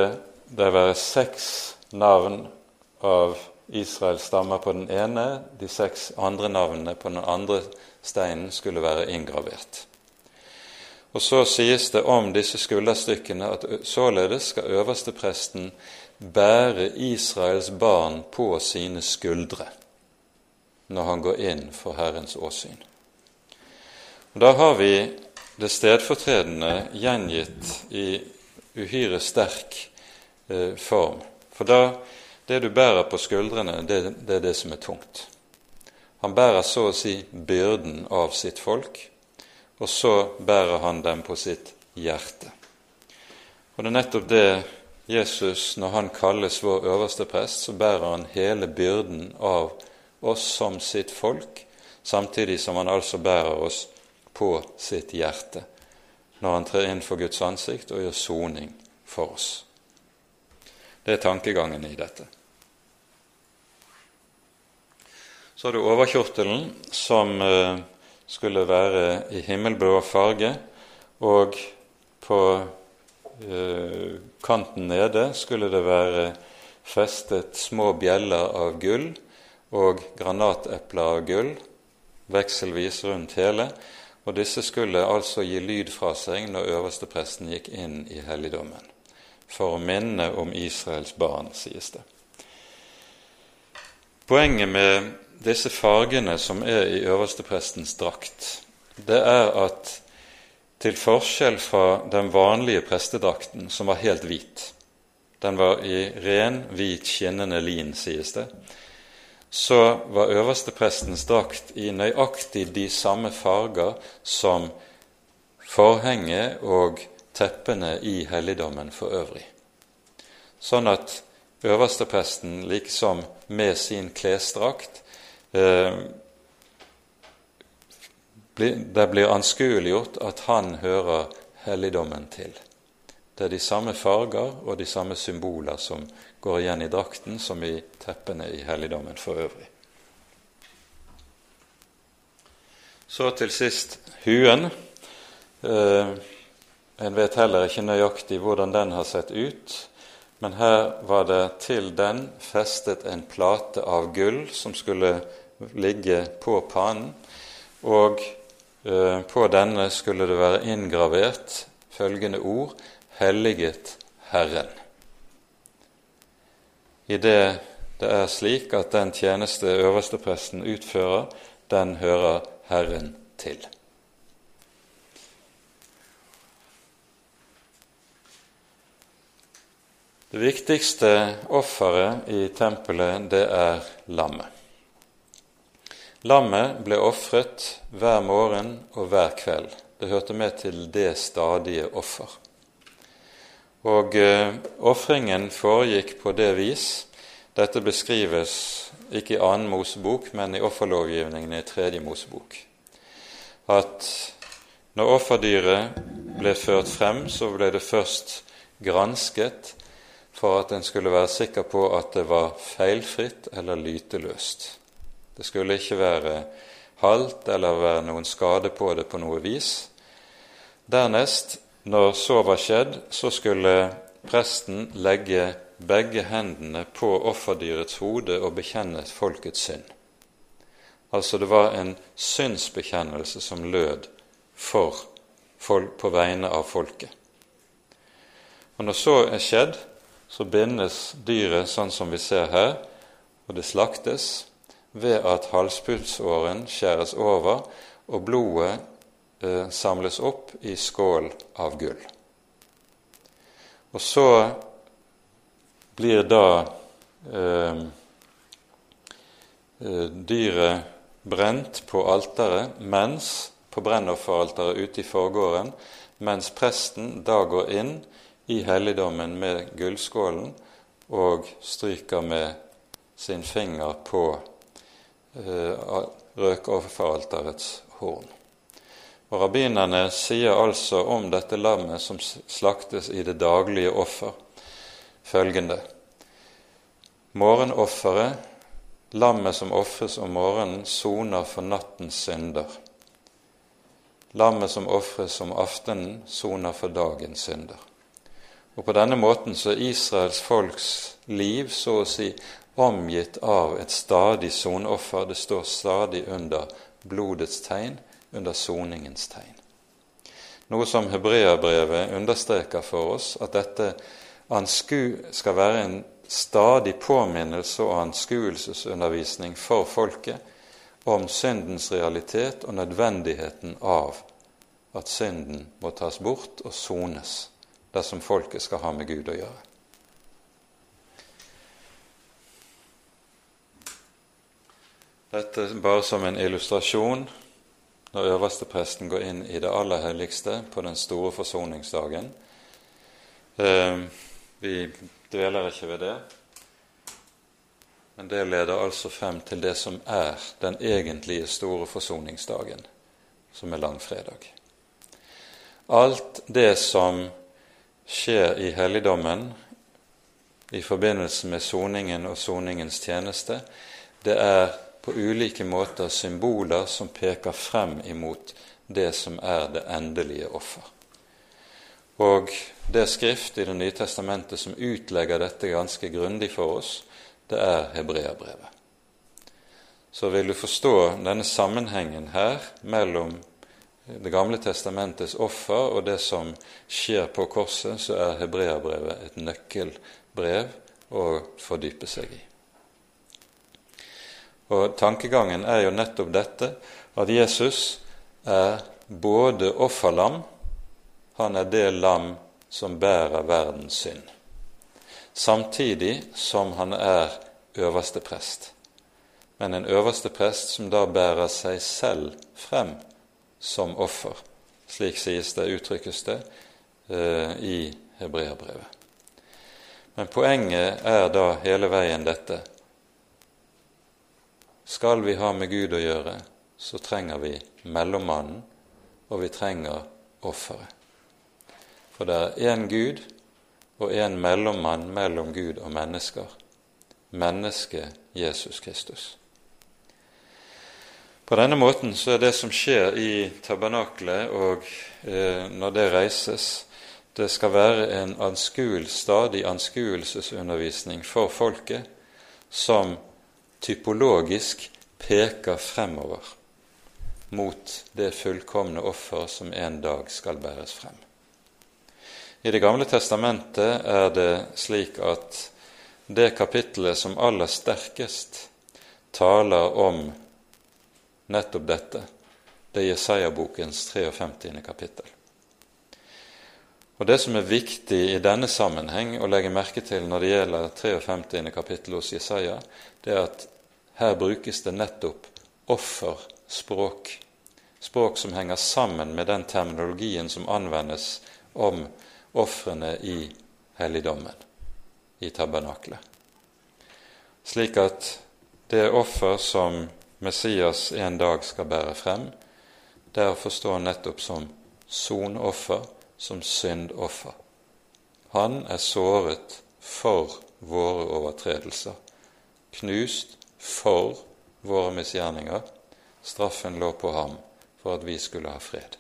det være seks navn av Israels stammer på den ene, de seks andre navnene på den andre steinen skulle være inngravert. Og så sies det om disse skulderstykkene at således skal øverstepresten bære Israels barn på sine skuldre når han går inn for Herrens åsyn. Og Da har vi det stedfortredende gjengitt i uhyre sterk eh, form. For da, det du bærer på skuldrene, det, det er det som er tungt. Han bærer så å si byrden av sitt folk og så bærer han dem på sitt hjerte. Og Det er nettopp det Jesus, når han kalles vår øverste prest, så bærer han hele byrden av oss som sitt folk, samtidig som han altså bærer oss på sitt hjerte når han trer inn for Guds ansikt og gjør soning for oss. Det er tankegangen i dette. Så har du overkjortelen, som eh, skulle være i himmelblå farge, og på eh, kanten nede skulle det være festet små bjeller av gull og granatepler av gull vekselvis rundt hele, og disse skulle altså gi lyd fra seg når øverstepresten gikk inn i helligdommen, for å minne om Israels barn, sies det. Poenget med disse fargene som er i øversteprestens drakt, det er at til forskjell fra den vanlige prestedrakten, som var helt hvit Den var i ren, hvit, skinnende lin, sies det så var øversteprestens drakt i nøyaktig de samme farger som forhenget og teppene i helligdommen for øvrig. Sånn at øverstepresten liksom med sin klesdrakt Det blir anskueliggjort at han hører helligdommen til. Det er de samme farger og de samme symboler som går igjen i drakten som i teppene i helligdommen for øvrig. Så til sist huen. Eh, en vet heller ikke nøyaktig hvordan den har sett ut, men her var det til den festet en plate av gull som skulle ligge på panen, og eh, på denne skulle det være inngravert følgende ord 'Helliget Herren' i det det er slik at den tjeneste øverstepresten utfører, den hører Herren til. Det viktigste offeret i tempelet, det er lammet. Lammet ble ofret hver morgen og hver kveld. Det hørte med til det stadige offer. Og eh, ofringen foregikk på det vis Dette beskrives ikke i annen Mosebok, men i offerlovgivningen i tredje Mosebok. At når offerdyret ble ført frem, så ble det først gransket for at en skulle være sikker på at det var feilfritt eller lyteløst. Det skulle ikke være halt eller være noen skade på det på noe vis. Dernest når så var skjedd, så skulle presten legge begge hendene på offerdyrets hode og bekjenne folkets synd. Altså det var en synsbekjennelse som lød for folk på vegne av folket. Og Når så er skjedd, så bindes dyret sånn som vi ser her, og det slaktes ved at halspulsåren skjæres over og blodet eh, samles opp i skål av gull. Og så blir da eh, eh, dyret brent på alteret mens på brennofferalteret ute i forgården, mens presten da går inn i helligdommen med gullskålen og stryker med sin finger på eh, røkofferalterets horn. Og Rabbinerne sier altså om dette lammet som slaktes i det daglige offer, følgende Morgenofferet, lammet som ofres om morgenen, soner for nattens synder. Lammet som ofres om aftenen, soner for dagens synder. Og På denne måten så er Israels folks liv så å si omgitt av et stadig sonoffer. Det står stadig under blodets tegn, under soningens tegn. Noe som hebreabrevet understreker for oss, at dette skal være en stadig påminnelse og anskuelsesundervisning for folket om syndens realitet og nødvendigheten av at synden må tas bort og sones dersom folket skal ha med Gud å gjøre. Dette bare som en illustrasjon når øverstepresten går inn i det aller helligste på den store forsoningsdagen. Eh, Vi dveler ikke ved det. Men det leder altså frem til det som er den egentlige store forsoningsdagen, som er langfredag. Alt det som skjer i helligdommen i forbindelse med soningen og soningens tjeneste, det er på ulike måter symboler som peker frem imot det som er det endelige offer. Og det skrift i Det nye testamentet som utlegger dette ganske grundig for oss, det er hebreabrevet. Så vil du forstå denne sammenhengen her mellom Det gamle testamentets offer og det som skjer på korset, så er hebreabrevet et nøkkelbrev å fordype seg i. Og Tankegangen er jo nettopp dette at Jesus er både offerlam, han er det lam som bærer verdens synd samtidig som han er øverste prest. Men en øverste prest som da bærer seg selv frem som offer. Slik sies det, uttrykkes det, eh, i hebreerbrevet. Men poenget er da hele veien dette. Skal vi ha med Gud å gjøre, så trenger vi mellommannen, og vi trenger offeret. For det er én Gud og en mellommann mellom Gud og mennesker, mennesket Jesus Kristus. På denne måten så er det som skjer i tabernaklet og eh, når det reises, det skal være en anskuel, stadig anskuelsesundervisning for folket som typologisk peker fremover mot det fullkomne offer som en dag skal bæres frem. I Det gamle testamentet er det slik at det kapittelet som aller sterkest taler om nettopp dette, det er Jesaja-bokens 53. kapittel. Og Det som er viktig i denne sammenheng å legge merke til når det gjelder 53. kapittel hos Jesaja, det er at her brukes det nettopp offerspråk. Språk som henger sammen med den terminologien som anvendes om ofrene i helligdommen, i tabernaklet. Slik at det offer som Messias en dag skal bære frem, det er å forstå nettopp som sonoffer, som syndoffer. Han er såret for våre overtredelser, knust for våre misgjerninger. Straffen lå på ham for at vi skulle ha fred.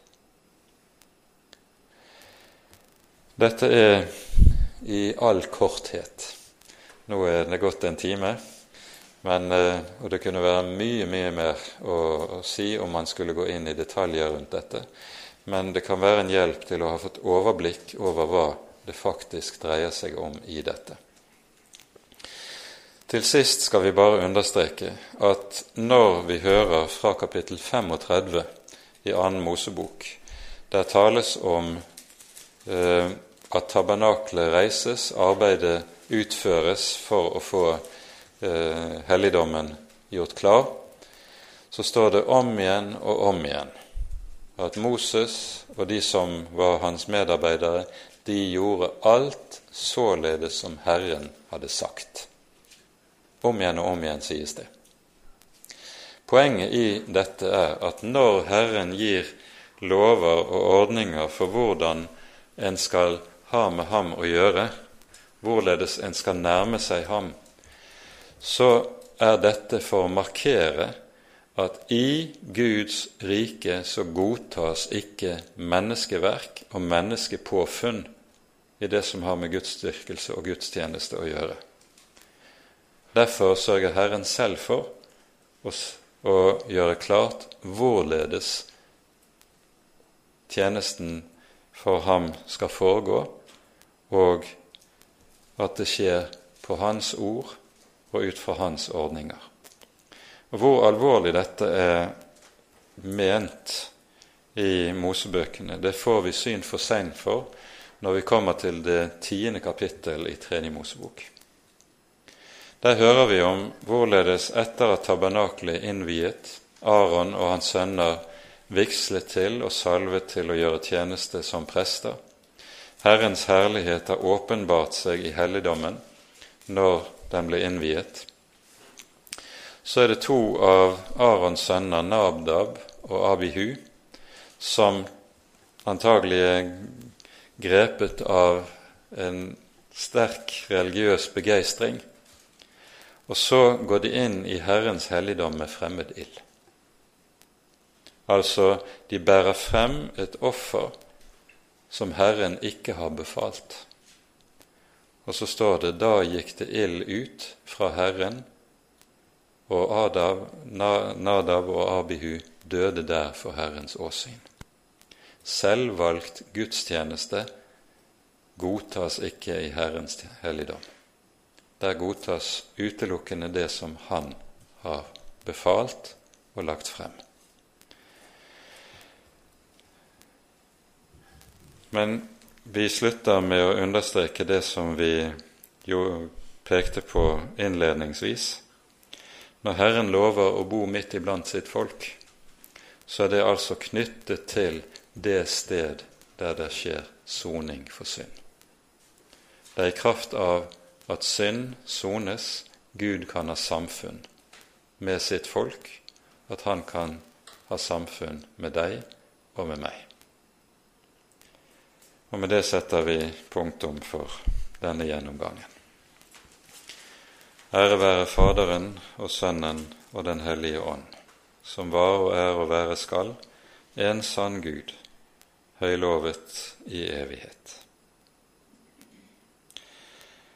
Dette er i all korthet. Nå er det gått en time, men, eh, og det kunne være mye, mye mer å, å, si om man skulle gå inn i detaljer rundt dette. Men det kan være en hjelp til å ha fått overblikk over hva det faktisk dreier seg om i dette. Til sist skal vi bare understreke at når vi hører fra kapittel 35 i annen Mosebok, der tales om eh, at tabernaklet reises, arbeidet utføres for å få eh, helligdommen gjort klar, så står det om igjen og om igjen at Moses og de som var hans medarbeidere, de gjorde alt således som Herren hadde sagt. Om igjen og om igjen sies det. Poenget i dette er at når Herren gir lover og ordninger for hvordan en skal ha med ham å gjøre, hvorledes en skal nærme seg ham, så er dette for å markere at i Guds rike så godtas ikke menneskeverk og menneskepåfunn i det som har med gudsdyrkelse og gudstjeneste å gjøre. Derfor sørger Herren selv for å gjøre klart hvorledes tjenesten for ham skal foregå, og at det skjer på hans ord og ut fra hans ordninger. Og Hvor alvorlig dette er ment i Mosebøkene, det får vi syn for sein for når vi kommer til det tiende kapittel i Tredje Mosebok. Der hører vi om hvorledes etter at tabernaklet er innviet, Aron og hans sønner vigslet til og salvet til å gjøre tjeneste som prester, Herrens herlighet har åpenbart seg i helligdommen når den ble innviet, så er det to av Arons sønner, Nabdab og Abihu, som antagelig er grepet av en sterk religiøs begeistring, og så går de inn i Herrens helligdom med fremmed ild. Altså, de bærer frem et offer som Herren ikke har befalt. Og så står det da gikk det ild ut fra Herren, og Adav, Nadav og Abihu døde der for Herrens åsyn. Selvvalgt gudstjeneste godtas ikke i Herrens helligdom. Der godtas utelukkende det som Han har befalt og lagt frem. Men vi slutter med å understreke det som vi jo pekte på innledningsvis. Når Herren lover å bo midt iblant sitt folk, så er det altså knyttet til det sted der det skjer soning for synd. Det er i kraft av at synd sones, Gud kan ha samfunn med sitt folk, at han kan ha samfunn med deg og med meg. Og med det setter vi punktum for denne gjennomgangen. Ære være Faderen og Sønnen og Den hellige ånd, som var og er og være skal, en sann Gud, høylovet i evighet.